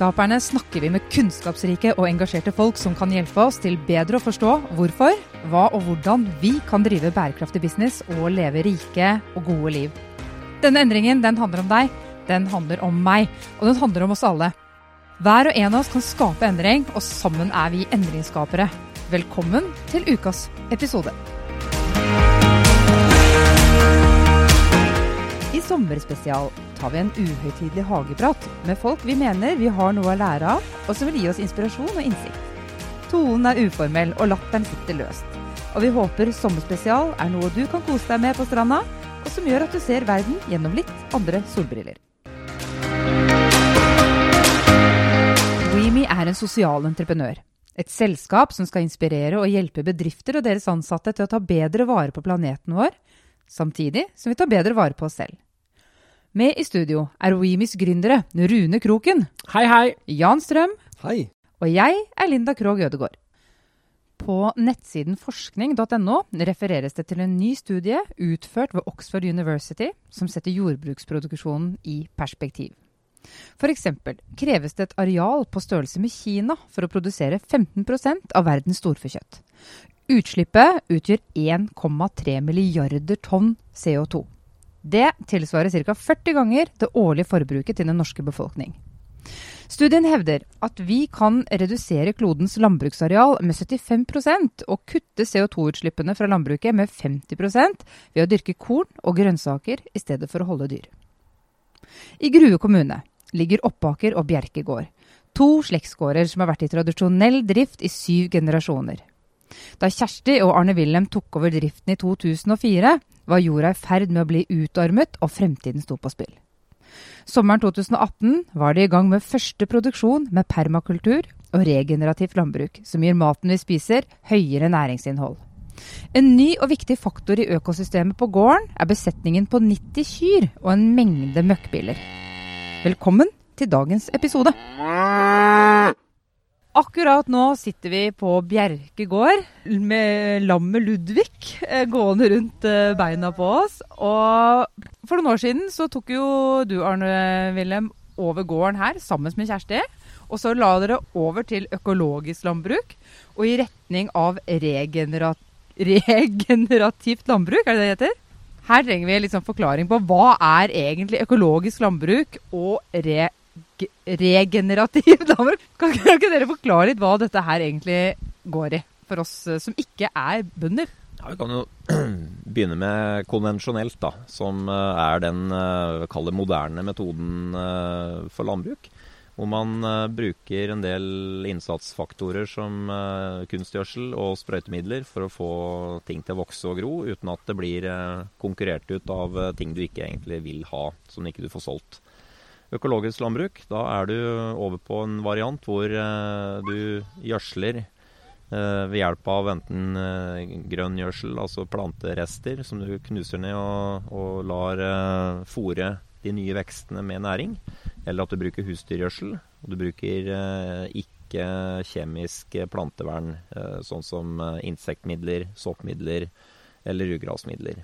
I Endringsskaperne snakker vi med kunnskapsrike og engasjerte folk som kan hjelpe oss til bedre å forstå hvorfor, hva og hvordan vi kan drive bærekraftig business og leve rike og gode liv. Denne endringen den handler om deg, den handler om meg, og den handler om oss alle. Hver og en av oss kan skape endring, og sammen er vi endringsskapere. Velkommen til ukas episode. I sommerspesial tar vi en uhøytidelig hageprat med folk vi mener vi har noe å lære av, og som vil gi oss inspirasjon og innsikt. Tonen er uformell, og latteren sitter løst. Og vi håper sommerspesial er noe du kan kose deg med på stranda, og som gjør at du ser verden gjennom litt andre solbriller. WeMe er en sosial entreprenør. Et selskap som skal inspirere og hjelpe bedrifter og deres ansatte til å ta bedre vare på planeten vår, samtidig som vi tar bedre vare på oss selv. Med i studio er Wemis gründere Rune Kroken, Hei, hei. Jan Strøm Hei. og jeg er Linda Krogh Ødegård. På nettsiden forskning.no refereres det til en ny studie utført ved Oxford University som setter jordbruksproduksjonen i perspektiv. F.eks. kreves det et areal på størrelse med Kina for å produsere 15% av verdens storfekjøtt. Utslippet utgjør 1,3 milliarder tonn CO2. Det tilsvarer ca. 40 ganger det årlige forbruket til den norske befolkning. Studien hevder at vi kan redusere klodens landbruksareal med 75% og kutte CO2-utslippene fra landbruket med 50% ved å dyrke korn og grønnsaker i stedet for å holde dyr. I Grue kommune ligger Oppaker og Bjerkegård, to slektsgårder som har vært i tradisjonell drift i syv generasjoner. Da Kjersti og Arne Wilhelm tok over driften i 2004, var jorda i ferd med å bli utarmet og fremtiden sto på spill. Sommeren 2018 var de i gang med første produksjon med permakultur og regenerativt landbruk, som gir maten vi spiser, høyere næringsinnhold. En ny og viktig faktor i økosystemet på gården er besetningen på 90 kyr og en mengde møkkbiler. Velkommen til dagens episode. Akkurat nå sitter vi på Bjerke gård med lammet Ludvig eh, gående rundt eh, beina på oss. Og for noen år siden så tok jo du, Arne Wilhelm, over gården her sammen med Kjersti. Og så la dere over til økologisk landbruk og i retning av regenerat regenerativt landbruk, er det det heter? Her trenger vi sånn forklaring på hva er egentlig økologisk landbruk og regenerativt regenerativ damer. Kan ikke dere forklare litt hva dette her egentlig går i, for oss eh, som ikke er bønder? Ja, vi kan jo begynne med konvensjonelt, da, som eh, er den uh, moderne metoden for landbruk. Hvor man bruker en del innsatsfaktorer som kunstgjødsel og sprøytemidler for å få ting til å vokse og gro, uten at det blir konkurrert ut av ting du ikke egentlig vil ha, som ikke du får solgt. Økologisk landbruk, da er du over på en variant hvor eh, du gjødsler eh, ved hjelp av enten eh, grønn gjødsel, altså planterester, som du knuser ned og, og lar eh, fòre de nye vekstene med næring. Eller at du bruker husdyrgjødsel. Og du bruker ikke kjemisk plantevern, sånn som insektmidler, soppmidler eller ugrasmidler.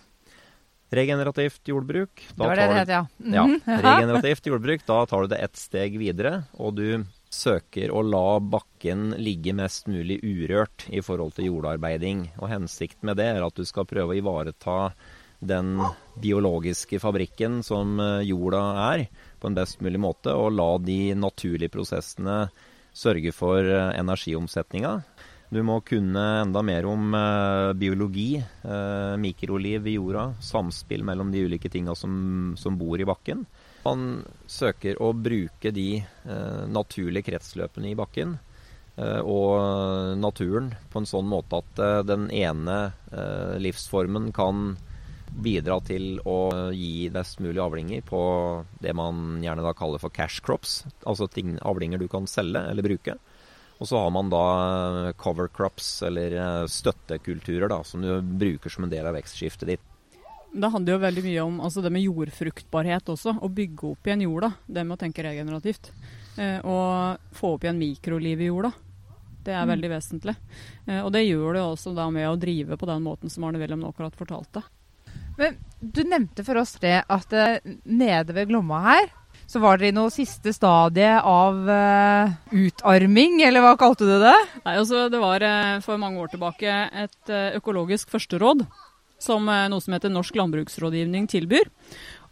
Regenerativt jordbruk Det var det det het, ja. Mm -hmm. ja. Regenerativt jordbruk, da tar du det ett steg videre, og du søker å la bakken ligge mest mulig urørt i forhold til jordarbeiding. Og hensikten med det er at du skal prøve å ivareta den biologiske fabrikken som eh, jorda er, på en best mulig måte, og la de naturlige prosessene sørge for eh, energiomsetninga. Du må kunne enda mer om eh, biologi, eh, mikroliv i jorda, samspill mellom de ulike tinga som, som, bor i bakken. Man søker å bruke de eh, naturlige kretsløpene i bakken eh, og naturen på en sånn måte at eh, den ene eh, livsformen kan bidra til å gi best mulig avlinger på det man gjerne da kaller for cash crops, altså ting, avlinger du kan selge eller bruke. Og så har man da eh, cover crops, eller eh, støttekulturer, da, som du bruker som en del av vekstskiftet ditt. Det handler jo veldig mye om altså det med jordfruktbarhet også. Å bygge opp igjen jorda. Det med å tenke regenerativt. Eh, og få opp igjen mikroliv i jorda. Det er mm. veldig vesentlig. Eh, og det gjør det også da med å drive på den måten som Arne Wilhelm nå akkurat fortalte. Men du nevnte for oss det at nede ved Glomma her Så var dere i noe siste stadie av uh, utarming, eller hva kalte du det? Nei, altså Det var uh, for mange år tilbake et uh, økologisk førsteråd som noe som heter Norsk landbruksrådgivning tilbyr.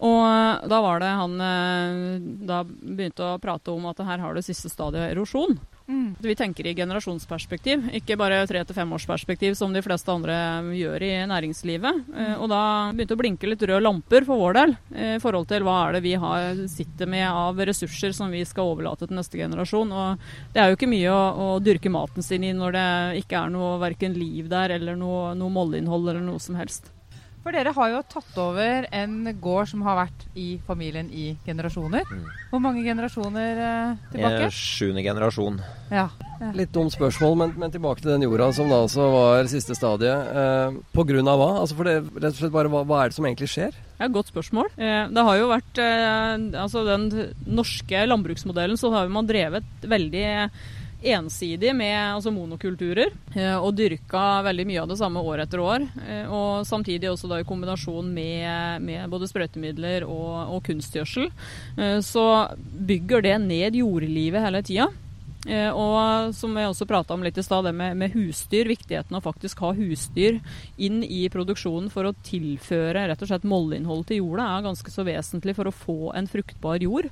Og da var det han da begynte å prate om at her har du siste stadiet av erosjon. Mm. Vi tenker i generasjonsperspektiv, ikke bare tre til femårsperspektiv som de fleste andre gjør i næringslivet. Mm. Og da begynte det å blinke litt røde lamper for vår del i forhold til hva er det vi har, sitter med av ressurser som vi skal overlate til neste generasjon. Og det er jo ikke mye å, å dyrke maten sin i når det ikke er noe verken liv der eller noe, noe molleinnhold eller noe som helst. For dere har jo tatt over en gård som har vært i familien i generasjoner. Mm. Hvor mange generasjoner eh, tilbake? Sjuende generasjon. Ja. ja. Litt dumt spørsmål, men, men, tilbake til den jorda som da altså var siste stadiet. Eh, på grunn av hva? Altså for det, rett og slett bare hva, hva er det som egentlig skjer? Ja, Godt spørsmål. Eh, det har jo vært eh, altså Den norske landbruksmodellen så har man drevet veldig ensidig med altså monokulturer, eh, og dyrka veldig mye av det samme år etter år. Eh, og samtidig også da i kombinasjon med, med både sprøytemidler og, og, kunstgjødsel, eh, så bygger det ned jordlivet hele tida. Og som jeg også prata om litt i stad, det med, med, husdyr. Viktigheten av faktisk ha husdyr inn i produksjonen for å tilføre rett og slett mollinnhold til jorda er ganske så vesentlig for å få en fruktbar jord.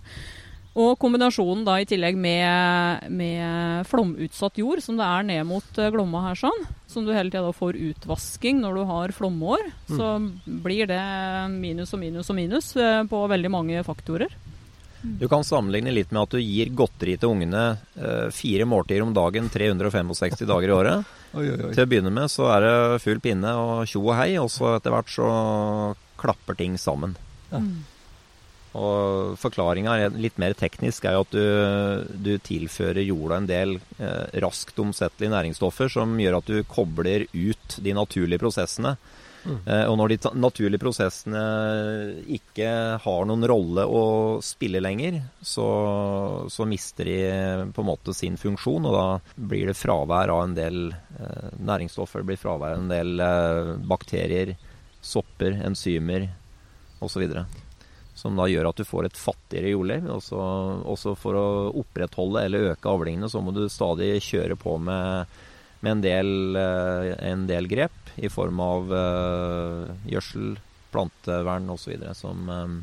Og kombinasjonen da i tillegg med, med, flomutsatt jord, som det er ned mot eh, Glomma her, sånn, som du hele tida får utvasking når du har flomår, mm. så blir det minus og minus og minus eh, på veldig mange faktorer. Mm. Du kan sammenligne litt med at du gir godteri til ungene eh, fire måltider om dagen 365 dager i året. oi, oi, oi. Til å begynne med så er det full pinne og tjo og hei, og så etter hvert så klapper ting sammen. Ja. Mm. Og Forklaringa litt mer teknisk er jo at du, du tilfører jorda en del eh, raskt omsettelige næringsstoffer som gjør at du kobler ut de naturlige prosessene. Mm. Eh, og når de naturlige prosessene ikke har noen rolle å spille lenger, så, så, mister de på en måte sin funksjon, og da blir det fravær av en del eh, næringsstoffer. Det blir fravær av en del eh, bakterier, sopper, enzymer osv som da gjør at du får et fattigere jordliv. Også, også, for å opprettholde eller øke avlingene, så må du stadig kjøre på med, med en, del, eh, en, del, grep i form av uh, gjødsel, plantevern osv. som um,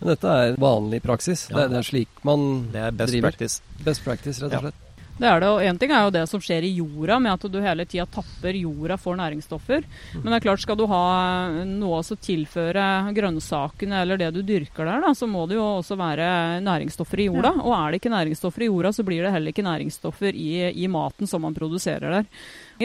Men dette er vanlig praksis? Ja. Det, er, det, er, slik man driver? det er best driver? Practice. Best practice, rett og slett. Det er det, og Én ting er jo det som skjer i jorda, med at du hele tida tapper jorda for næringsstoffer. Men det er klart, skal du ha noe å tilføre grønnsakene eller det du dyrker der, da, så må det jo også være næringsstoffer i jorda. Og er det ikke næringsstoffer i jorda, så blir det heller ikke næringsstoffer i, i maten som man produserer der.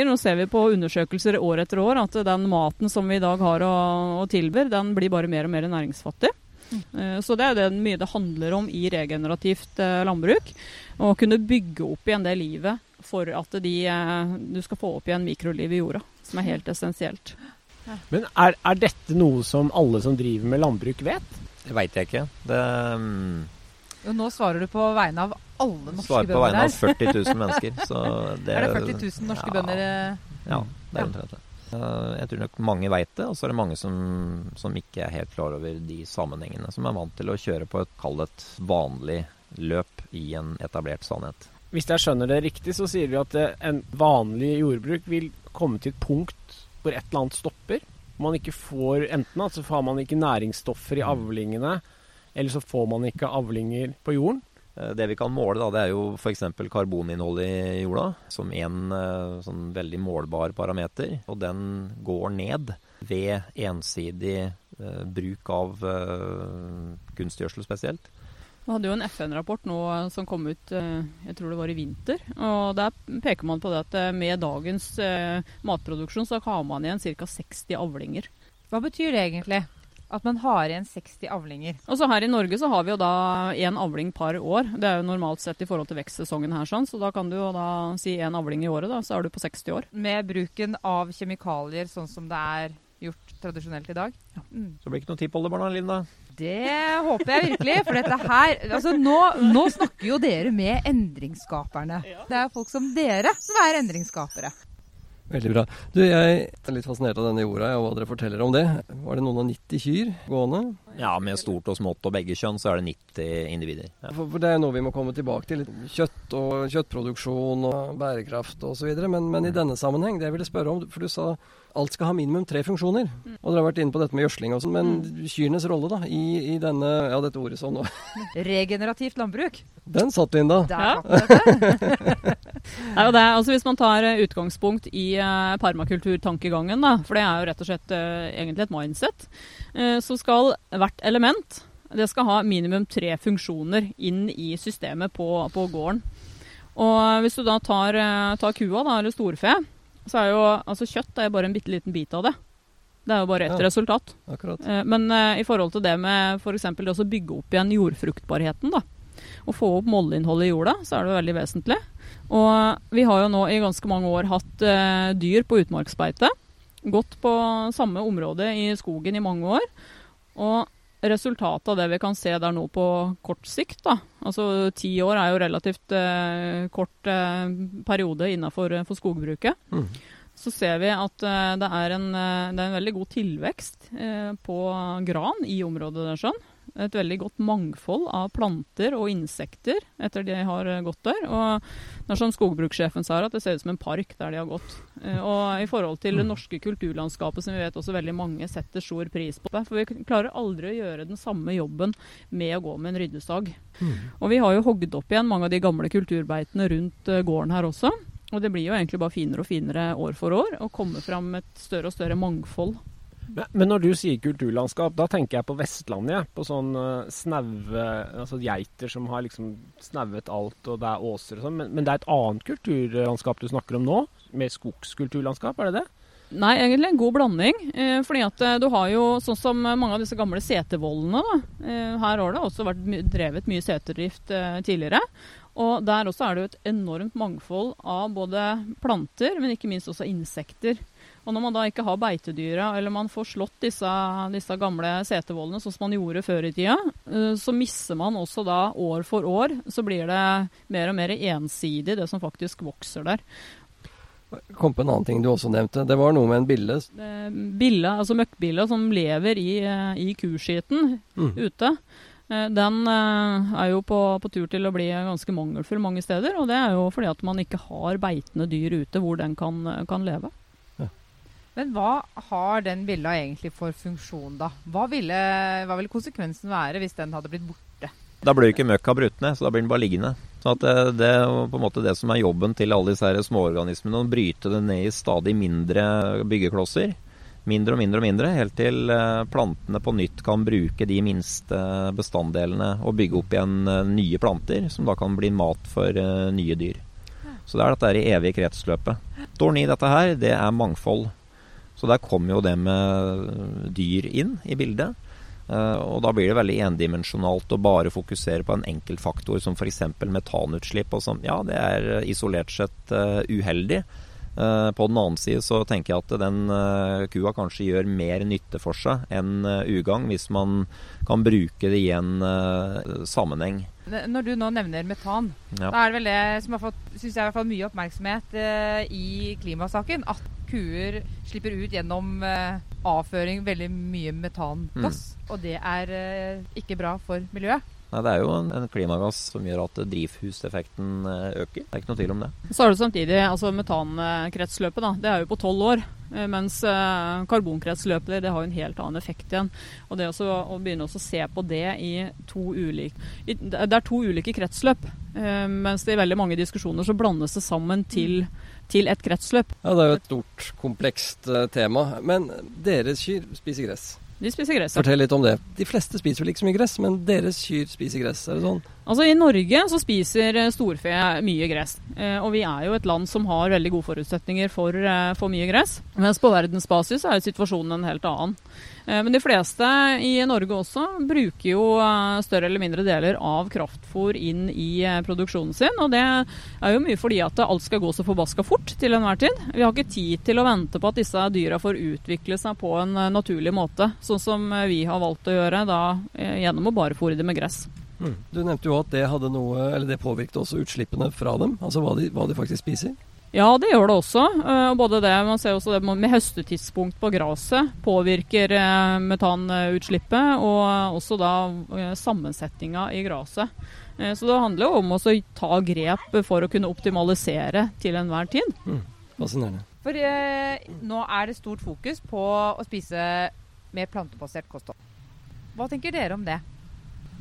Nå ser vi på undersøkelser år etter år at den maten som vi i dag har å, å tilbyr, den blir bare mer og mer næringsfattig. Mm. Så det er det mye det handler om i regenerativt eh, landbruk. Å kunne bygge opp igjen det livet for at de, eh, du skal få opp igjen mikroliv i jorda, som er helt essensielt. Men er, er, dette noe som alle som driver med landbruk vet? Det veit jeg ikke. Det, um, jo, nå svarer du på vegne av alle norske svarer bønder her. Svarer på vegne av 40 000 mennesker. Det, er det 40 000 norske ja, bønder? Ja, det er omtrent det. Jeg tror nok mange veit det, og så er det mange som, som, ikke er helt klar over de sammenhengene. Som er vant til å kjøre på et kall vanlig løp i en etablert sannhet. Hvis jeg skjønner det riktig, så sier vi at eh, en vanlig jordbruk vil komme til et punkt hvor et eller annet stopper. Man ikke får Enten altså får man ikke næringsstoffer i avlingene, eller så får man ikke avlinger på jorden. Eh, det vi kan måle, da, det er jo f.eks. karboninnholdet i jorda som en eh, sånn veldig målbar parameter. Og den går ned ved ensidig eh, bruk av eh, kunstgjødsel spesielt. Vi hadde jo en FN-rapport nå som kom ut jeg tror det var i vinter. og Der peker man på det at med dagens matproduksjon så har man igjen ca. 60 avlinger. Hva betyr det egentlig? At man har igjen 60 avlinger. Og så Her i Norge så har vi jo da én avling par år. Det er jo normalt sett i forhold til vekstsesongen her, sånn, så da kan du jo da si én avling i året, da, så er du på 60 år. Med bruken av kjemikalier sånn som det er gjort tradisjonelt i dag. Ja. Mm. Så blir det ikke noe tippoldebarn, Linda? Det håper jeg virkelig. For dette her altså nå, nå, snakker jo dere med endringsskaperne. Det er folk som dere som er endringsskapere. Veldig bra. Du, jeg er litt fascinert av denne jorda og hva dere forteller om det. Var det noen av 90 kyr gående? Ja, med stort og smått og begge kjønn så er det 90 individer. Ja. For, for det er noe vi må komme tilbake til. Kjøtt og kjøttproduksjon og bærekraft osv. Men, men i denne sammenheng, det jeg ville spørre om, for du sa alt skal ha minimum tre funksjoner. Og dere har vært inne på dette med gjødsling og sånn. Men kyrenes rolle da, i, i denne Ja, dette ordet sånn. Regenerativt landbruk. Den satt inn da. Der Ja. det. Er, altså Hvis man tar eh, utgangspunkt i uh, permakulturtankegangen, da, for det er jo rett og slett uh, egentlig et mindset, uh, så skal hvert element det skal ha minimum tre funksjoner inn i systemet på, på gården. Og hvis du da tar, tar kua, da, eller storfe, så er jo altså kjøtt er bare en bitte liten bit av det. Det er jo bare ett Ja. resultat. Akkurat. Eh, Men uh, i forhold til det med f.eks. det å bygge opp igjen jordfruktbarheten, da, og få opp mollinnholdet i jorda, så er det veldig vesentlig. Og vi har jo nå i ganske mange år hatt uh, dyr på utmarksbeite. Gått på samme område i skogen i mange år. Og resultatet av det vi kan se der nå på kort sikt, da, altså ti år er jo relativt eh, kort eh, periode innafor for skogbruket, Mm. så ser vi at eh, det, er en, eh, det er en veldig god tilvekst eh, på gran i området der. sånn. Et veldig godt mangfold av planter og insekter etter de har eh, gått der. Og det er som skogbrukssjefen sa, at det ser ut som en park der de har gått. Eh, Og i forhold til det norske kulturlandskapet, som vi vet også veldig mange setter stor pris på. For vi klarer aldri å gjøre den samme jobben med å gå med en ryddesag. Og vi har jo hogd opp igjen mange av de gamle kulturbeitene rundt eh, gården her også. Og det blir jo egentlig bare finere og finere år for år, og kommer fram et større og større mangfold. Men, når du sier kulturlandskap, da tenker jeg på Vestlandet. På sånn uh, snaue Altså geiter som har liksom snauet alt, og det er åser og sånn. Men, men det er et annet kulturlandskap du snakker om nå? Mer skogskulturlandskap, er det det? Nei, egentlig en god blanding. Eh, fordi at eh, du har jo sånn som mange av disse gamle setervollene. Da. Eh, her har det også vært drevet mye seterdrift eh, tidligere. Og der også er det jo et enormt mangfold av både planter, men ikke minst også insekter. Og når man da ikke har beitedyra, eller man får slått disse, disse gamle setervollene sånn som man gjorde før i tida, eh, så mister man også da år for år, så blir det mer og mer ensidig det som faktisk vokser der. Kom på en annen ting du også nevnte. Det var noe med en bille. Bille, altså møkkbille som lever i, eh, i kuskiten Mm. ute, eh, den er jo på, på tur til å bli ganske mangelfull mange steder. Og det er jo fordi at man ikke har beitende dyr ute hvor den kan, kan leve. Men hva har den billa egentlig for funksjon, da? Hva ville, hva ville konsekvensen være hvis den hadde blitt borte? Da blir ikke møkka brutt ned, så da blir den bare liggende. Så det, det er på en måte det som er jobben til alle disse her småorganismene, å bryte det ned i stadig mindre byggeklosser. Mindre og mindre og mindre, helt til eh, plantene på nytt kan bruke de minste bestanddelene og bygge opp igjen eh, nye planter, som da kan bli mat for eh, nye dyr. Så det er dette i evige kretsløpet. Dorn i dette her, det er mangfold. Så der kommer jo det med dyr inn i bildet. Eh, og da blir det veldig endimensjonalt å bare fokusere på en enkelt faktor som f.eks. metanutslipp. Og som, ja, det er isolert sett eh, uheldig. Eh, på den annen side så tenker jeg at den eh, kua kanskje gjør mer nytte for seg enn eh, ugagn, hvis man kan bruke det i en sammenheng. Når du nå nevner metan, Ja. da er det vel det som har fått synes jeg, i hvert fall mye oppmerksomhet i klimasaken. At kuer slipper ut gjennom avføring veldig mye metangass. Og det er ikke bra for miljøet. Nei, det er jo en, en klimagass som gjør at drivhuseffekten eh, øker. Det er ikke noe tvil om det. Så er det samtidig altså metankretsløpet. da, Det er jo på tolv år. eh, Mens eh, karbonkretsløpet det har jo en helt annen effekt igjen. Og det også, å begynne også å se på det i to ulike Det er to ulike kretsløp. Mens det i veldig mange diskusjoner så blandes det sammen til, til et kretsløp. Ja, det er jo et stort, komplekst tema. Men deres kyr spiser gress. De spiser gress. ja. Fortell litt om det. De fleste spiser vel ikke så mye gress, men deres kyr spiser gress. Er det sånn? Altså I Norge så spiser eh, storfe mye gress. Eh, og vi er jo et land som har veldig gode forutsetninger for, eh, for mye gress. Mens på verdensbasis er jo situasjonen en helt annen. Men de fleste i Norge også bruker jo større eller mindre deler av kraftfôr inn i produksjonen sin. Og det er jo mye fordi at alt skal gå så forbaska fort til enhver tid. Vi har ikke tid til å vente på at disse dyra får utvikle seg på en naturlig måte. Sånn som eh, vi har valgt å gjøre da eh, gjennom å bare fôre dem med gress. Du nevnte jo at det hadde noe Eller det påvirket også utslippene fra dem. Altså hva de, hva de faktisk spiser. Ja, det gjør det også. Uh, både det, Man ser også det med høstetidspunkt på gresset påvirker metanutslippet, og også da sammensetninga i gresset. så det handler jo om å ta grep for å kunne optimalisere til enhver tid. Mm. Fascinerende. For nå er det stort fokus på å spise mer plantebasert kosthold. Hva tenker dere om det?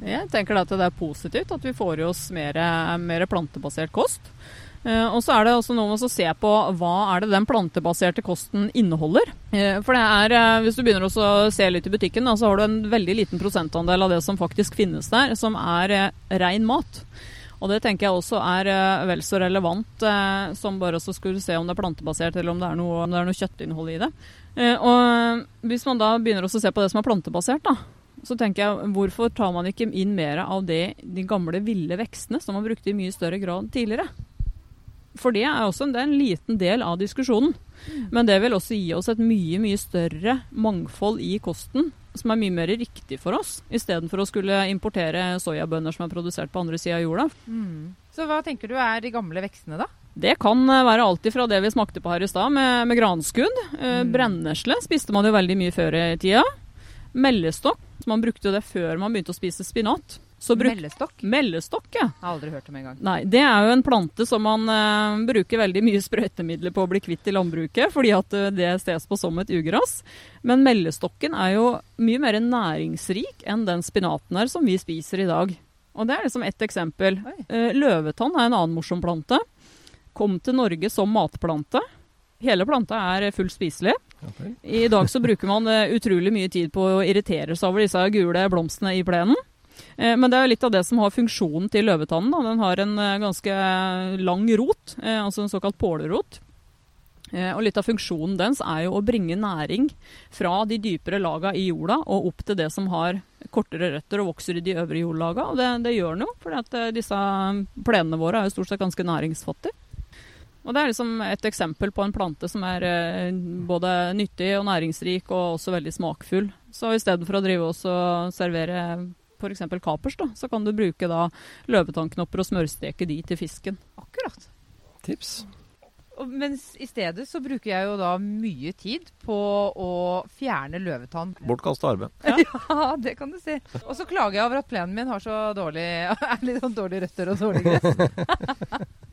Jeg tenker at det er positivt at vi får i oss mer, mer plantebasert kost. Eh, og så er det også noe med å se på hva er det den plantebaserte kosten inneholder. Eh, for det er, eh, hvis du begynner å se litt i butikken, så har du en veldig liten prosentandel av det som faktisk finnes der, som er rein mat. Og det tenker jeg også er vel så relevant som bare å skulle se om det er plantebasert eller om det er noe, om det er noe kjøttinnhold i det. Og hvis man da begynner å se på det som er plantebasert, da, så tenker jeg hvorfor tar man ikke inn mer av det, de gamle ville vekstene som man brukte i mye større grad tidligere? For det er også en, det er en liten del av diskusjonen. Mm. Men det vil også gi oss et mye, mye større mangfold i kosten, som er mye mer riktig for oss, istedenfor å skulle importere soyabønner som er produsert på andre sida av jorda. Mm. Så hva tenker du er de gamle vekstene, da? Det kan eh, være alt fra det vi smakte på her i stad, med, med granskudd. Eh, mm. Brennesle spiste man jo veldig mye før i tida. Mellestokk. Man brukte jo det før man begynte å spise spinat. Mellestokk? Mellestokk, ja. Jeg har aldri hørt om engang. Nei, det er jo en plante som man uh, bruker veldig mye sprøytemidler på å bli kvitt i landbruket, fordi at uh, det ses på som et ugress. Men mellestokken er jo mye mer næringsrik enn den spinaten her som vi spiser i dag. Og det er liksom ett eksempel. Uh, løvetann er en annen morsom plante. Kom til Norge som matplante. Hele planta er fullt spiselig. I dag så bruker man utrolig mye tid på å irritere seg over disse gule blomstene i plenen. Eh, men det er litt av det som har funksjonen til løvetannen. Da. Den har en eh, ganske lang rot, eh, altså en såkalt pålerot. Og litt av funksjonen dens er jo å bringe næring fra de dypere laga i jorda og opp til det som har kortere røtter og vokser i de øvre jordlaga. Og det, det gjør den jo, for disse plenene våre er jo stort sett ganske næringsfattige. Og Det er liksom et eksempel på en plante som er både nyttig og næringsrik og også veldig smakfull. Så i stedet for å drive oss og servere f.eks. kapers, da, så kan du bruke da løvetannknopper og smørsteke de til fisken. Akkurat. Tips. Og, mens i stedet så bruker jeg jo da mye tid på å fjerne løvetann. Bortkasta arbeid. Ja. ja. det kan du si. Og så klager jeg over at plenen min har så dårlig, er litt sånn dårlige røtter og dårlig gress.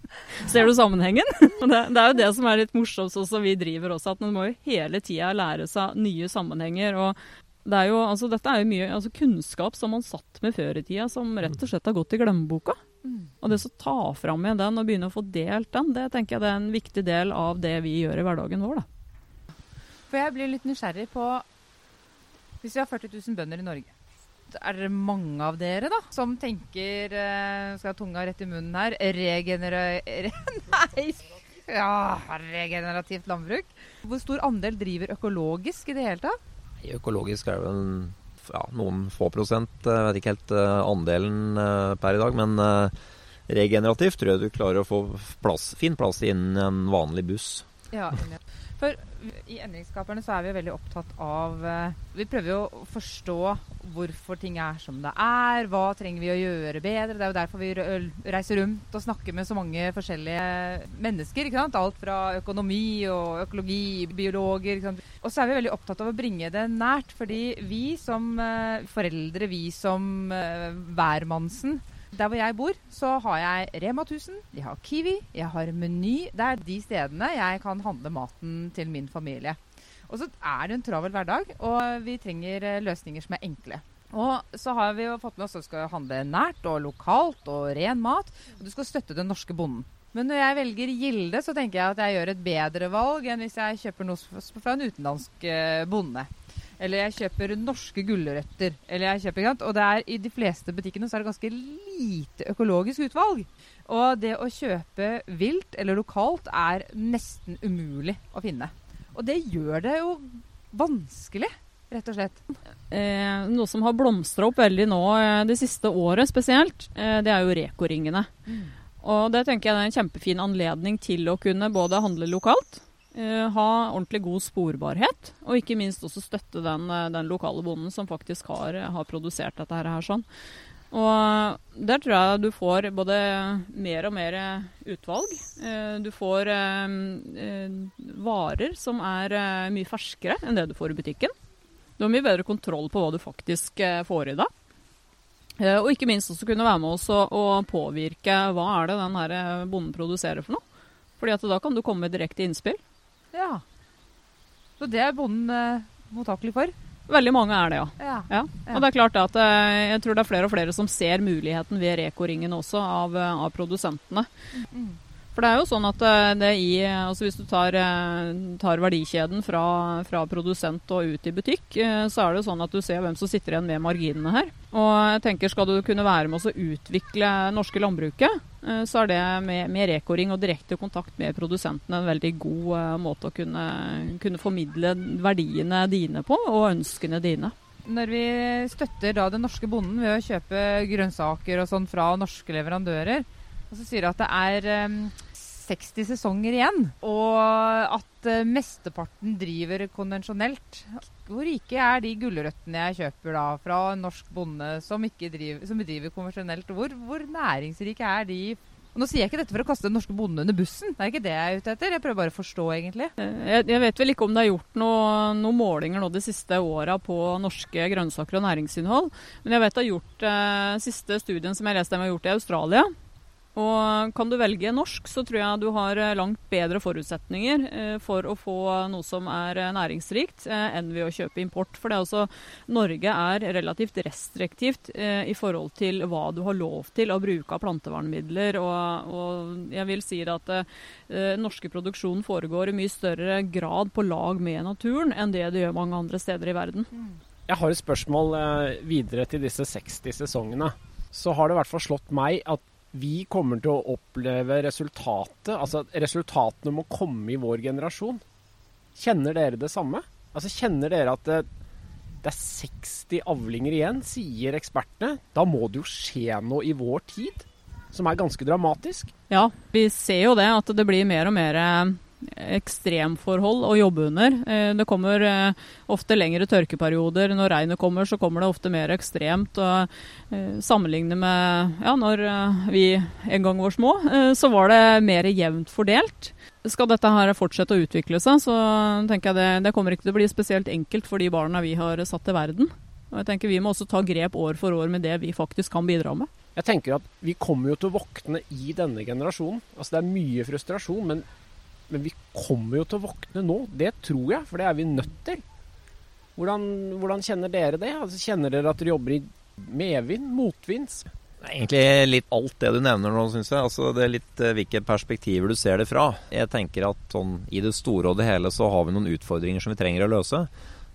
Ser du sammenhengen? Det, det, er jo det som er litt morsomt også vi driver også, at man må jo hele tida lære seg nye sammenhenger. Og det er jo, altså, dette er jo mye altså, kunnskap som man satt med før i tida, som rett og slett har gått i glemmeboka. Mm. Og det å ta fram igjen den og begynne å få delt den, det tenker jeg det er en viktig del av det vi gjør i hverdagen vår. Da. For jeg blir litt nysgjerrig på Hvis vi har 40 000 bønder i Norge, er det mange av dere da som tenker uh, Skal ha tunga rett i munnen her. Regenera... Nei! Ja, regenerativt landbruk. Hvor stor andel driver økologisk i det hele tatt? Økologisk er det vel ja, noen få prosent. Jeg vet ikke helt uh, andelen per i dag. Men regenerativt tror jeg du klarer å få plass, fin plass innen en vanlig buss. Ja, for i Endringsskaperne så er vi veldig opptatt av Vi prøver jo å forstå hvorfor ting er som det er. Hva trenger vi å gjøre bedre? Det er jo derfor vi reiser rundt og snakker med så mange forskjellige mennesker. ikke sant? Alt fra økonomi og økologi, biologer. ikke sant? Og så er vi veldig opptatt av å bringe det nært. Fordi vi som uh, foreldre, vi som uh, hvermannsen der hvor jeg bor, så har jeg Rema 1000, jeg har Kiwi, jeg har Meny. Det er de stedene jeg kan handle maten til min familie. Og så er det en travel hverdag, og vi trenger eh, løsninger som er enkle. Og så har vi jo fått med oss at du skal handle nært og lokalt og ren mat. Og du skal støtte den norske bonden. Men når jeg velger Gilde, så tenker jeg at jeg gjør et bedre valg enn hvis jeg kjøper noe fra en utenlandsk eh, bonde. Eller jeg kjøper norske gulrøtter. Eller jeg kjøper, Og det er i de fleste butikkene så er det ganske lite økologisk utvalg. Og det å kjøpe vilt eller lokalt er nesten umulig å finne. Og det gjør det jo vanskelig, rett og slett. Eh, noe som har blomstra opp veldig nå eh, det siste året spesielt, eh, det er jo Reko-ringene. Mm. Og det tenker jeg er en kjempefin anledning til å kunne både handle lokalt, ha ordentlig god sporbarhet, og ikke minst også støtte den, eh, den lokale bonden som faktisk har, har produsert dette her. sånn. Og der tror jeg du får både mer og mer utvalg. Eh, du får eh, eh, varer som er mye ferskere enn det du får i butikken. Du har mye bedre kontroll på hva du faktisk får i deg. Og ikke minst også kunne være med oss og, påvirke hva er det den her bonden produserer for noe. Fordi at da kan du komme med direkte innspill. Ja. Så det er bonden mottakelig for? Veldig mange er det, ja. ja. ja. Og det er klart at eh, jeg tror det er flere og flere som ser muligheten ved Reko-ringen også, av, eh, av produsentene. Mm. For det er jo sånn at eh, det i Altså hvis du tar, tar verdikjeden fra, fra, produsent og ut i butikk, så er det jo sånn at du ser hvem som sitter igjen med marginene her. Og jeg tenker skal du kunne være med å utvikle norske landbruket, Eh, så er det med, med rekoring og direkte kontakt med produsentene en veldig god måte å kunne, kunne, formidle verdiene dine på, og ønskene dine. Når vi støtter da den norske bonden ved å kjøpe grønnsaker og sånn fra norske leverandører, og så sier du at det er um, 60 sesonger igjen, og at uh, mesteparten driver konvensjonelt. Hvor rike er de gulrøttene jeg kjøper da fra en norsk bonde som, driver, som bedriver konvensjonelt? Hvor, hvor, næringsrike er de? Og nå sier jeg ikke dette for å kaste den norske bonden under bussen, det er ikke det jeg er ute etter. Jeg prøver bare å forstå, egentlig. Eh, jeg, jeg vet vel ikke om det er gjort noen noe målinger nå de siste åra på norske grønnsaker og næringsinnhold, men jeg vet det er gjort eh, siste studien som jeg leste, de har gjort i Australia. Og kan du velge norsk, så tror jeg du har eh, langt bedre forutsetninger eh, for å få noe som er eh, næringsrikt, enn ved å kjøpe import. For det er også, Norge er relativt restriktivt i forhold til hva du har lov til å bruke av plantevernmidler. Og, og jeg vil si at den norske produksjonen foregår i mye større grad på lag med naturen enn det det gjør mange andre steder i verden. Jeg har et spørsmål videre til disse 60 sesongene. Så har det i hvert fall slått meg at vi kommer til å oppleve resultatet Altså at resultatene må komme i vår generasjon. Kjenner dere det samme? Altså Kjenner dere at det, det er 60 avlinger igjen, sier ekspertene? Da må det jo skje noe i vår tid, som er ganske dramatisk. Ja, vi ser jo det, at det blir mer og mer ekstremforhold å jobbe under. Eh, det kommer eh, ofte lengre tørkeperioder. Når regnet kommer, så kommer det ofte mer ekstremt. eh, Sammenlignet med ja, når vi en gang var små, så var det mer jevnt fordelt. Skal dette her fortsette å utvikle seg, så tenker jeg det, det kommer ikke til å bli spesielt enkelt for de barna vi har satt til verden. Og jeg tenker Vi må også ta grep år for år med det vi faktisk kan bidra med. Jeg tenker at Vi kommer jo til å våkne i denne generasjonen. Altså Det er mye frustrasjon, men men vi kommer jo til å våkne nå. Det tror jeg, for det er vi nødt til. Hvordan, hvordan kjenner dere det? Altså, kjenner dere at dere jobber i medvind? Motvinds? Egentlig litt alt det du nevner nå, syns jeg. Altså, det er litt uh, hvilke perspektiver du ser det fra. Jeg tenker at sånn, i det store og det hele så har vi noen utfordringer som vi trenger å løse.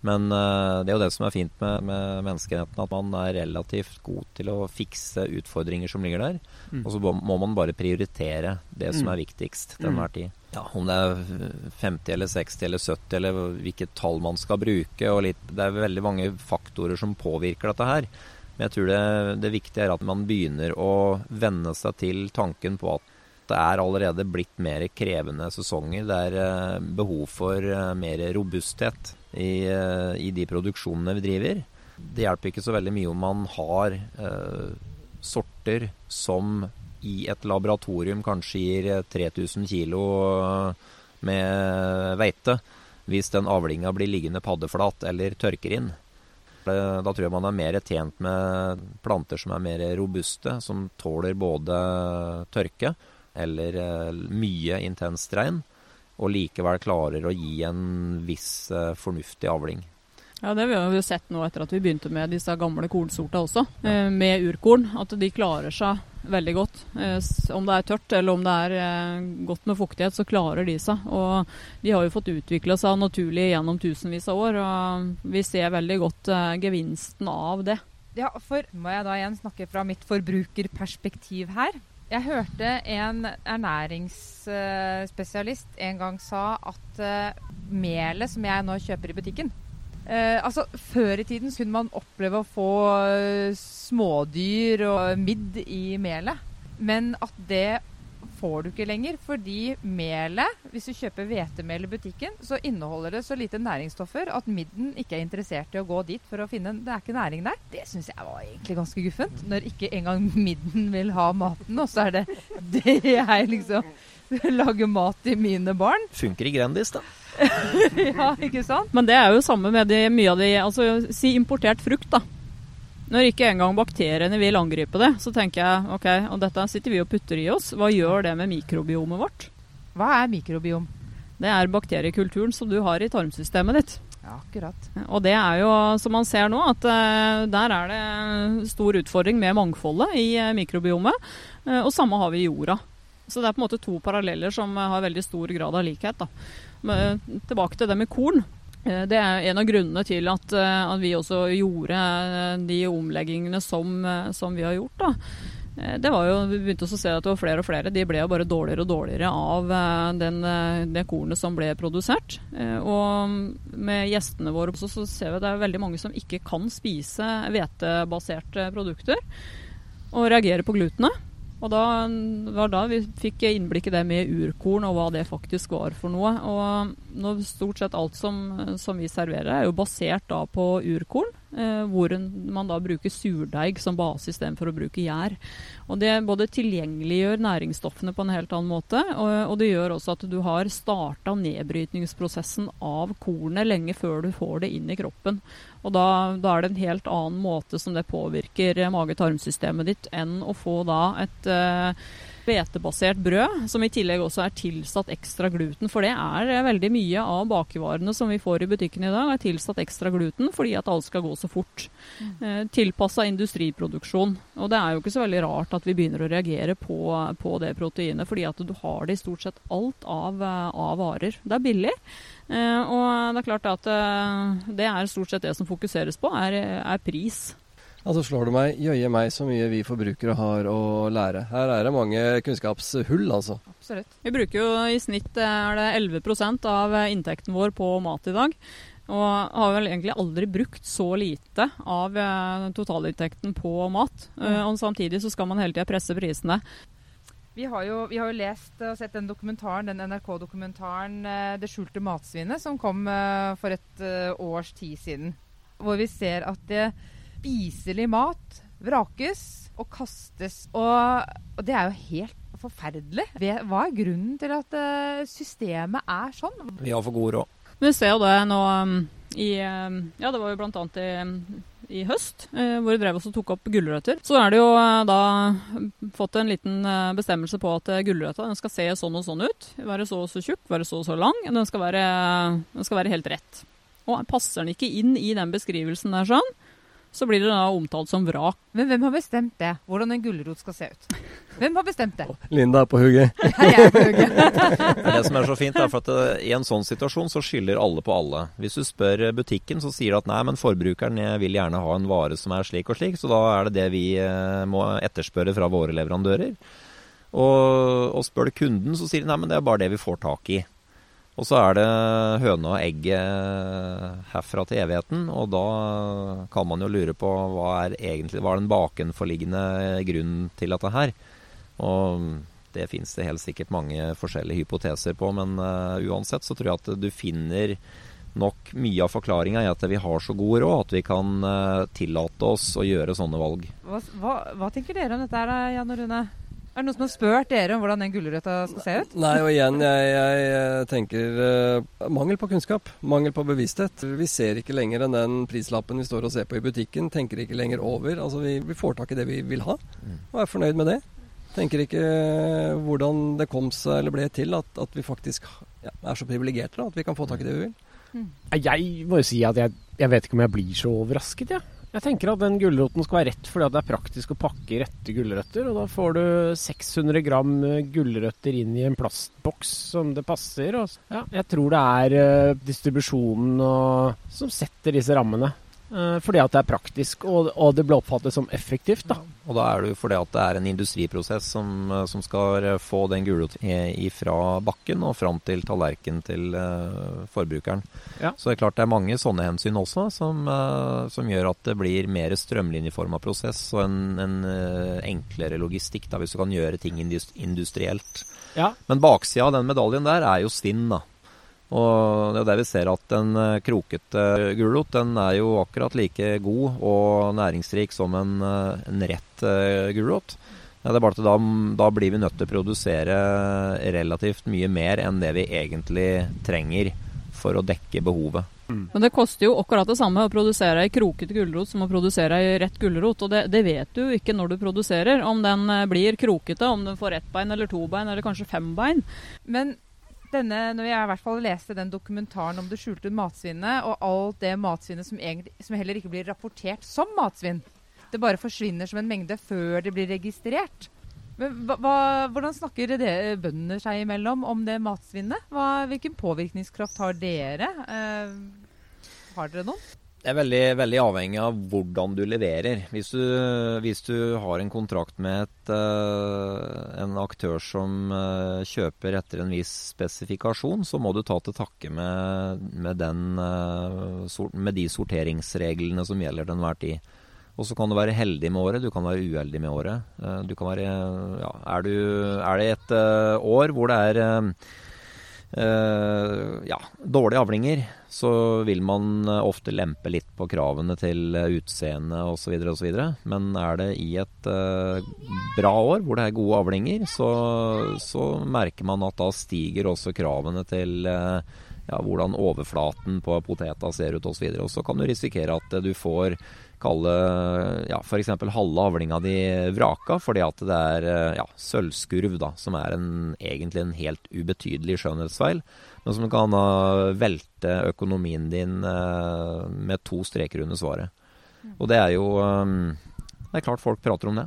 Men uh, det er jo det som er fint med, med menneskeheten, at man er relativt god til å fikse utfordringer som ligger der. Mm. Og så må man bare prioritere det som mm. er viktigst til enhver tid. Ja, Om det er 50 eller 60 eller 70 eller hvilket tall man skal bruke. og litt, Det er veldig mange faktorer som påvirker dette her. Men jeg tror det, det viktige er at man begynner å venne seg til tanken på at det er allerede blitt mer krevende sesonger. Det er eh, behov for eh, mer robusthet i, eh, i, de produksjonene vi driver. Det hjelper ikke så veldig mye om man har eh, sorter som i et laboratorium kanskje gir 3000 kilo med veite, hvis den avlinga blir liggende paddeflat eller tørker inn. Da tror jeg man er mer tjent med planter som er mer robuste, som tåler både tørke eller eh, mye intenst regn, og likevel klarer å gi en viss eh, fornuftig avling. Ja, Det har vi jo sett nå etter at vi begynte med disse gamle kornsorta også, ja. Eh, med urkorn. At de klarer seg veldig godt. Eh, om det er tørt eller om det er eh, godt med fuktighet, så klarer de seg. Og de har jo fått utvikla seg naturlig gjennom tusenvis av år, og vi ser veldig godt gevinsten av det. Ja, for må jeg da igjen snakke fra mitt forbrukerperspektiv her. Jeg hørte en ernæringsspesialist en gang sa at melet som jeg nå kjøper i butikken, Eh, altså, Før i tiden kunne man oppleve å få eh, smådyr og midd i melet. Men at det får du ikke lenger, fordi melet, hvis du kjøper hvetemel i butikken, så inneholder det så lite næringsstoffer at midden ikke er interessert i å gå dit for å finne Det er ikke næring der. Det syns jeg var egentlig ganske guffent. Når ikke engang midden vil ha maten, og så er det det jeg liksom lager mat til mine barn. Funker i Grendis, da. ja, ikke sant? Men det er jo samme med de, mye av de Altså si importert frukt, da. Når ikke engang bakteriene vil angripe det, så tenker jeg ok, og dette sitter vi og putter i oss. Hva gjør det med mikrobiomet vårt? Hva er mikrobiom? Det er bakteriekulturen som du har i tarmsystemet ditt. Ja, akkurat. Og det er jo, som man ser nå, at uh, der er det stor utfordring med mangfoldet i uh, mikrobiomet. Uh, og samme har vi i jorda. Så det er på en måte to paralleller som har veldig stor grad av likhet. Da. Men, tilbake til det med korn. Eh, det er en av grunnene til at, eh, at vi også gjorde eh, de omleggingene som, som vi har gjort. Da. Det var jo, Vi begynte å se at det var flere og flere. De ble jo bare dårligere og dårligere av den, det kornet som ble produsert. Og med gjestene våre så, så ser vi at det er veldig mange som ikke kan spise hvetebaserte produkter. Og reagerer på glutenet. Og da var da vi fikk innblikk i det med urkorn og hva det faktisk var for noe. Og stort sett alt som, som vi serverer er jo basert da på urkorn. Eh, hvor man da bruker surdeig som base istedenfor å bruke gjær. Og Det både tilgjengeliggjør næringsstoffene på en helt annen måte, og, og det gjør også at du har starta nedbrytningsprosessen av kornet lenge før du får det inn i kroppen. Og da, da er det en helt annen måte som det påvirker mage-tarmsystemet ditt, enn å få da et eh, hvetebasert brød, som i tillegg også er tilsatt ekstra gluten. For det er eh, veldig mye av bakevarene som vi får i butikken i dag, er tilsatt ekstra gluten fordi at alt skal gå så fort. Mm. Eh, Tilpassa industriproduksjon. Og det er jo ikke så veldig rart at vi begynner å reagere på, på det proteinet, fordi at du har det i stort sett alt av, eh, av varer. Det er billig. Og det er klart at det er stort sett det som fokuseres på, er, er pris. Altså slår det meg jøye meg så mye vi forbrukere har å lære. Her er det mange kunnskapshull, altså. Absolutt. Vi bruker jo i snitt er det 11% av inntekten vår på mat i dag. Og har vel egentlig aldri brukt så lite av eh, totalinntekten på mat. Mm. Og samtidig så skal man hele tida presse prisene. Vi har, jo, vi har, jo, lest og sett den dokumentaren, den NRK-dokumentaren eh, 'Det skjulte matsvinet', som kom for et års tid siden. Hvor vi ser at det spiselig mat vrakes og kastes. Og, og, det er jo helt forferdelig. Hva er grunnen til at uh, systemet er sånn? Vi har for god råd. Vi ser jo det nå um, i um, Ja, det var jo bl.a. i um, i høst, eh, hvor vi drev oss og tok opp gulrøtter. Så er det jo eh, da fått en liten eh, bestemmelse på at eh, gulrøtta skal se sånn og sånn ut. Være så og så tjukk, være så og så lang. Den skal være, den skal være helt rett. Og passer den ikke inn i den beskrivelsen der sånn, så blir det da omtalt som vrak. Men hvem har bestemt det? Hvordan en gulrot skal se ut? Hvem har bestemt det? Linda er på hugget. Jeg er på hugget. det som er så fint, er for at det, i en sånn situasjon så skylder alle på alle. Hvis du spør butikken, så sier de at nei, men forbrukeren vil gjerne ha en vare som er slik og slik, så da er det det vi eh, må etterspørre fra våre leverandører. Og, og spør du kunden, så sier de nei, men det er bare det vi får tak i. Og så er det høne og egget herfra til evigheten. Og da kan man jo lure på hva er egentlig hva er den bakenforliggende grunnen til dette her. Og det fins det helt sikkert mange forskjellige hypoteser på, men uh, uansett så tror jeg at du finner nok mye av forklaringa i at vi har så god råd at vi kan uh, tillate oss å gjøre sånne valg. Hva, hva, hva tenker dere om dette, Jan og Rune? Er det noen som har spurt dere om hvordan den gulrøtta skal se ut? Nei, og igjen, jeg, jeg tenker uh, mangel på kunnskap. Mangel på bevissthet. Vi ser ikke lenger enn den prislappen vi står og ser på i butikken. Tenker ikke lenger over. Altså, vi, vi får tak i det vi vil ha, mm. og er fornøyd med det. Tenker ikke uh, hvordan det kom seg eller ble til at, at vi faktisk ja, er så privilegerte at vi kan få tak i det vi vil. Mm. Jeg må jo si at jeg, jeg vet ikke om jeg blir så overrasket, jeg. Ja. Jeg tenker at den gulroten skal være rett fordi det er praktisk å pakke rette gulrøtter. Og da får du 600 gram eh, gulrøtter inn i en plastboks som det passer. Og, ja, jeg tror det er uh, distribusjonen og, som setter disse rammene. Eh, fordi at det er praktisk, og, og det blir oppfattet som effektivt. da. Og da er det jo fordi at det er en industriprosess som, eh, som skal eh, få den gulroten fra bakken og fram til tallerkenen til uh, forbrukeren. Ja. Så det er klart det er mange sånne hensyn også som, uh, som gjør at det blir mer strømlinjeforma prosess og en, en uh, enklere logistikk, da, hvis du kan gjøre ting industrielt. Ja. Men baksida av den medaljen der er jo svinn, da. Og det er der vi ser at en eh, krokete gulrot den er jo akkurat like god og næringsrik som en, eh, en rett uh, gulrot. Ja, det er bare at da, da, blir vi nødt til å produsere relativt mye mer enn det vi egentlig trenger for å dekke behovet. Mm. Men det koster jo akkurat det samme å produsere ei krokete gulrot som å produsere ei rett gulrot. Og det, det, vet du ikke når du produserer, om den blir krokete, om den får ett bein eller to bein eller kanskje fem bein. Men denne, når jeg i hvert fall leste den dokumentaren om det skjulte matsvinnet, og alt det matsvinnet som, egentlig, som, heller ikke blir rapportert som matsvinn. Det bare forsvinner som en mengde før det blir registrert. Men hva, hva, hvordan snakker det, bøndene seg imellom om det matsvinnet? Hva, hvilken påvirkningskraft har dere? Eh, har dere noen? Det er veldig, veldig, avhengig av hvordan du leverer. Hvis du, hvis du har en kontrakt med et, uh, en aktør som uh, kjøper etter en viss spesifikasjon, så må du ta til takke med, med, den, sort, med de sorteringsreglene som gjelder til enhver tid. Og så kan du være heldig med året, du kan være uheldig med året. du være, ja, er, du, er, det et år hvor det er ja, dårlige avlinger, så vil man uh, ofte lempe litt på kravene til uh, utseende osv. osv. Men er det i et bra år hvor det er gode avlinger, så, så, merker man at da stiger også kravene til ja, hvordan overflaten på poteta ser ut osv. Og så kan du risikere at du får kalle ja, f.eks. halve avlinga di vraka fordi at det er ja, sølvskurv, da, som er en, egentlig en helt ubetydelig skjønnhetsfeil, men som kan velte økonomien din uh, med to streker under svaret. Og det er jo um, Det er klart folk prater om det.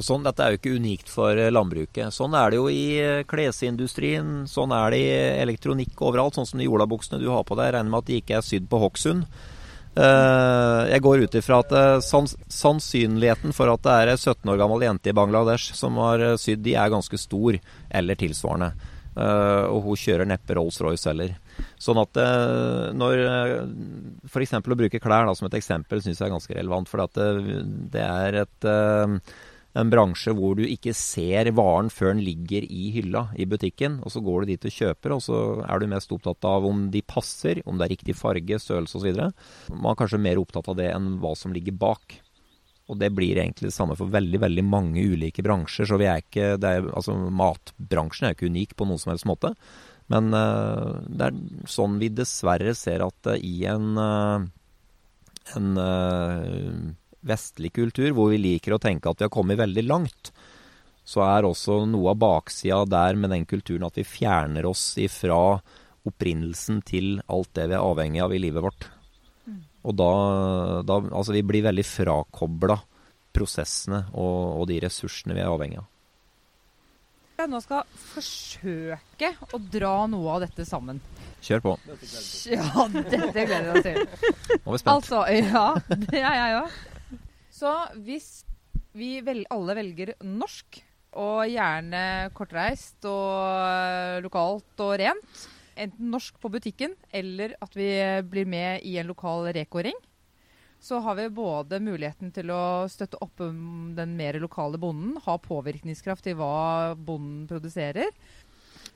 Sånn, dette er jo ikke unikt for landbruket. Sånn er det jo i klesindustrien, sånn er det i elektronikk overalt. Sånn som de olabuksene du har på deg. Regner med at de ikke er sydd på Hokksund. Uh, jeg går ut ifra at sans sannsynligheten for at det er ei 17 år gammel jente i Bangladesh som har uh, sydd de, er ganske stor, eller tilsvarende. og hun kjører neppe Rolls-Royce heller. Sånn at når F.eks. å bruke klær da, som et eksempel syns jeg er ganske relevant. For det er et en bransje hvor du ikke ser varen før den ligger i hylla i butikken. og Så går du dit og kjøper, og så er du mest opptatt av om de passer, om det er riktig farge, størrelse osv. Man er kanskje mer opptatt av det enn hva som ligger bak. Og det blir egentlig det samme for veldig veldig mange ulike bransjer. så vi er ikke, er, altså Matbransjen er ikke unik på noen som helst måte. Men uh, det er sånn vi dessverre ser at uh, i en, uh, en vestlig kultur, hvor vi liker å tenke at vi har kommet veldig langt, så er også noe av baksida der med den kulturen at vi fjerner oss ifra opprinnelsen til alt det vi er avhengig av i livet vårt. Mm. Og da, da Altså, vi blir veldig frakobla prosessene og, og, de ressursene vi er avhengig av. Jeg nå skal forsøke å dra noe av dette sammen. Kjør på. Ja, dette gleder jeg meg til. Nå er vi spent. Altså, ja, det er jeg òg. Så hvis vi vel, alle velger norsk, og gjerne kortreist og lokalt og rent, enten norsk på butikken eller at vi blir med i en lokal Reko-ring, så har vi både muligheten til å støtte opp om den mer lokale bonden, ha påvirkningskraft i hva bonden produserer.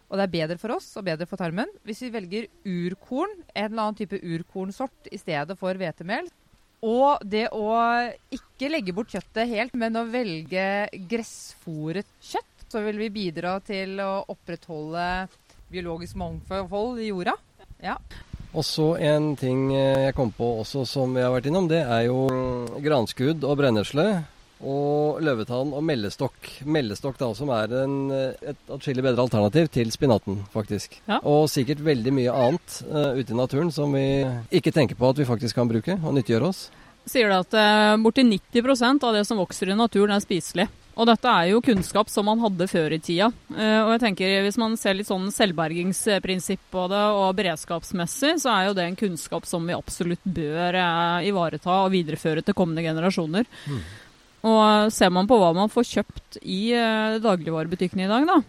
Og det er bedre for oss og bedre for tarmen. Hvis vi velger urkorn, en eller annen type urkornsort i stedet for hvetemel, og det å ikke legge bort kjøttet helt, men å velge gressfòret kjøtt, så vil vi bidra til å opprettholde biologisk mangfold i jorda. Ja. Og så en ting jeg kom på også som vi har vært innom, det er jo granskudd og brennesle og løvetann og mellestokk. Mellestokk da, som er en, et atskillig bedre alternativ til spinaten, faktisk. Ja. Og sikkert veldig mye annet uh, ute i naturen som vi ikke tenker på at vi faktisk kan bruke og nyttiggjøre oss. Sier det at uh, borti 90% av det som vokser i naturen er spiselig. Og dette er jo kunnskap som man hadde før i tida. Uh, og jeg tenker Hvis man ser litt sånn selvbergingsprinsipp på det, og beredskapsmessig, så er jo det en kunnskap som vi absolutt bør eh, ivareta og videreføre til kommende generasjoner. Mm. Og ser man på hva man får kjøpt i eh, dagligvarebutikkene i dag, da,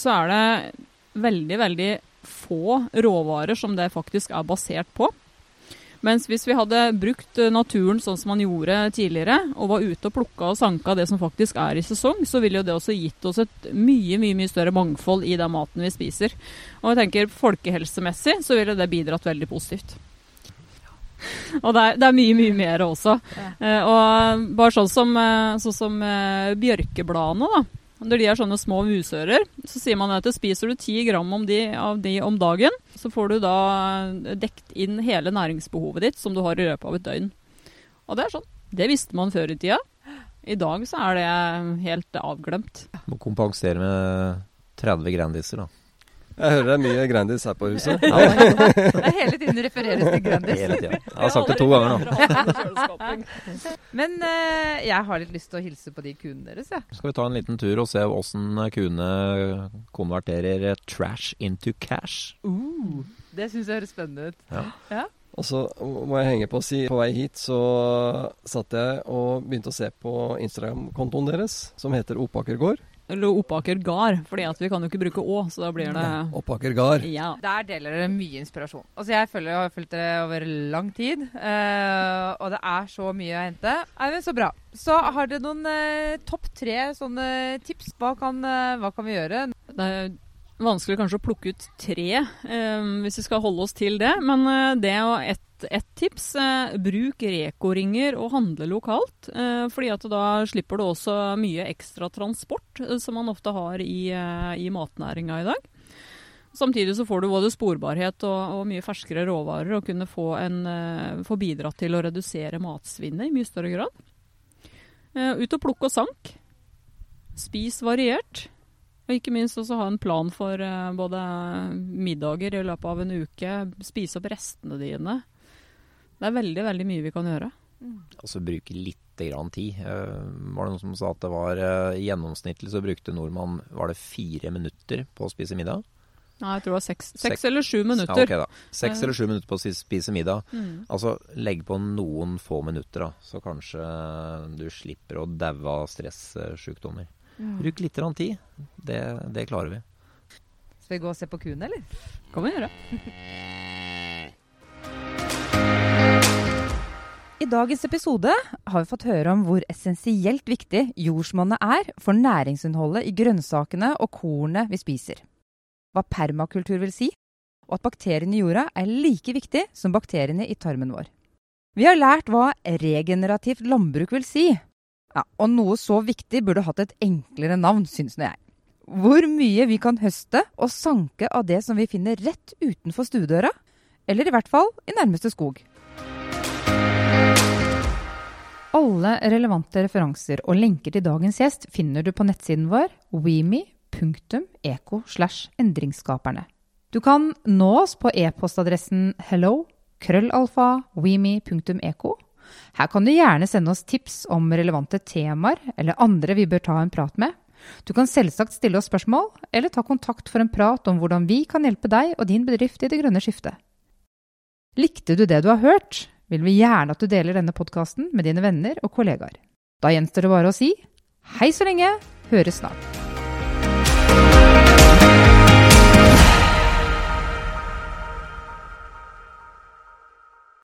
så er det veldig, veldig få råvarer som det faktisk er basert på. Mens hvis vi hadde brukt eh, naturen sånn som man gjorde tidligere, og var ute og plukka og sanka det som faktisk er i sesong, så ville jo det også gitt oss et mye mye, mye større mangfold i den maten vi spiser. Og jeg tenker folkehelsemessig så ville det bidratt veldig positivt. Og det er, det er, mye, mye mer også. Ja. Eh, og bare sånn som, eh, sånn som eh, bjørkebladene, da. Når de er sånne små musører, så sier man at spiser du ti gram de, av de om dagen, så får du da dekt inn hele næringsbehovet ditt som du har i løpet av et døgn. Og det er sånn. Det visste man før i tida. I dag så er det helt avglemt. Må kompensere med 30 Grandiser, da. Jeg hører det er mye Grandis her på huset. Ja, det er hele tiden refereres til Grandis. Hele tiden. Jeg har sagt det to ganger nå. Men uh, jeg har litt lyst til å hilse på de kuene deres, jeg. Ja. Skal vi ta en liten tur og se åssen kuene konverterer trash into cash? Uh, det syns jeg høres spennende ut. Ja. ja. Og så må jeg henge på å si på vei hit så satt jeg og begynte å se på Instagram-kontoen deres, som heter Opaker gård. Eller Oppaker gard, fordi vi kan jo ikke bruke å, så da blir det Opaker gard. Ja. Der deler dere mye inspirasjon. Altså Jeg føler jeg har fulgt dere over lang tid, uh, og det er så mye å hente. Eivind, så bra. Så har dere noen uh, topp tre sånne tips? Hva kan, uh, hva kan vi gjøre? Det er vanskelig kanskje å plukke ut tre, hvis vi skal holde oss til det. Men det og et ett tips. Eh, bruk Reko-ringer og handle lokalt. Eh, fordi at da slipper du også mye ekstra transport, eh, som man ofte har i, eh, matnæringa i dag. Samtidig så får du både sporbarhet og, og mye ferskere råvarer, og kunne få, en, få bidratt til å redusere matsvinnet i mye større grad. Ut og plukke og sank. Spis variert. Og ikke minst også ha en plan for både middager i løpet av en uke. Spise opp restene dine. Det er veldig, veldig mye vi kan gjøre. Mm. Altså bruke litt grann tid. Uh, var det noen som sa at det var uh, gjennomsnittlig så brukte nordmann var det fire minutter på å spise middag? Nei, jeg tror det var seks, seks eller sju minutter. Ja, ok da. Seks eller sju minutter på å spise middag. Mm. Altså legg på noen få minutter, da, så kanskje du slipper å daue av stressykdommer. Mm. Bruk litt grann tid. Det, det klarer vi. Skal vi gå og se på kuene, eller? Kan vi gjøre. I dagens episode har vi fått høre om hvor essensielt viktig jordsmonnet er for næringsinnholdet i grønnsakene og kornet vi spiser. Hva permakultur vil si, og at bakteriene i jorda er like viktig som bakteriene i tarmen vår. Vi har lært hva regenerativt landbruk vil si. Ja, og noe så viktig burde hatt et enklere navn, syns nå jeg. Hvor mye vi kan høste og sanke av det som vi finner rett utenfor stuedøra, eller i hvert fall i nærmeste skog. Alle relevante referanser og lenker til dagens gjest finner du på nettsiden vår weme.eco. Du kan nå oss på e-postadressen hello krøllalfa weme.eco. Her kan du gjerne sende oss tips om relevante temaer eller andre vi bør ta en prat med. Du kan selvsagt stille oss spørsmål, eller ta kontakt for en prat om hvordan vi kan hjelpe deg og din bedrift i det grønne skiftet. Likte du det du har hørt? Vil vi gjerne at du deler denne podkasten med dine venner og kollegaer. Da gjenstår det bare å si hei så lenge, høres snart.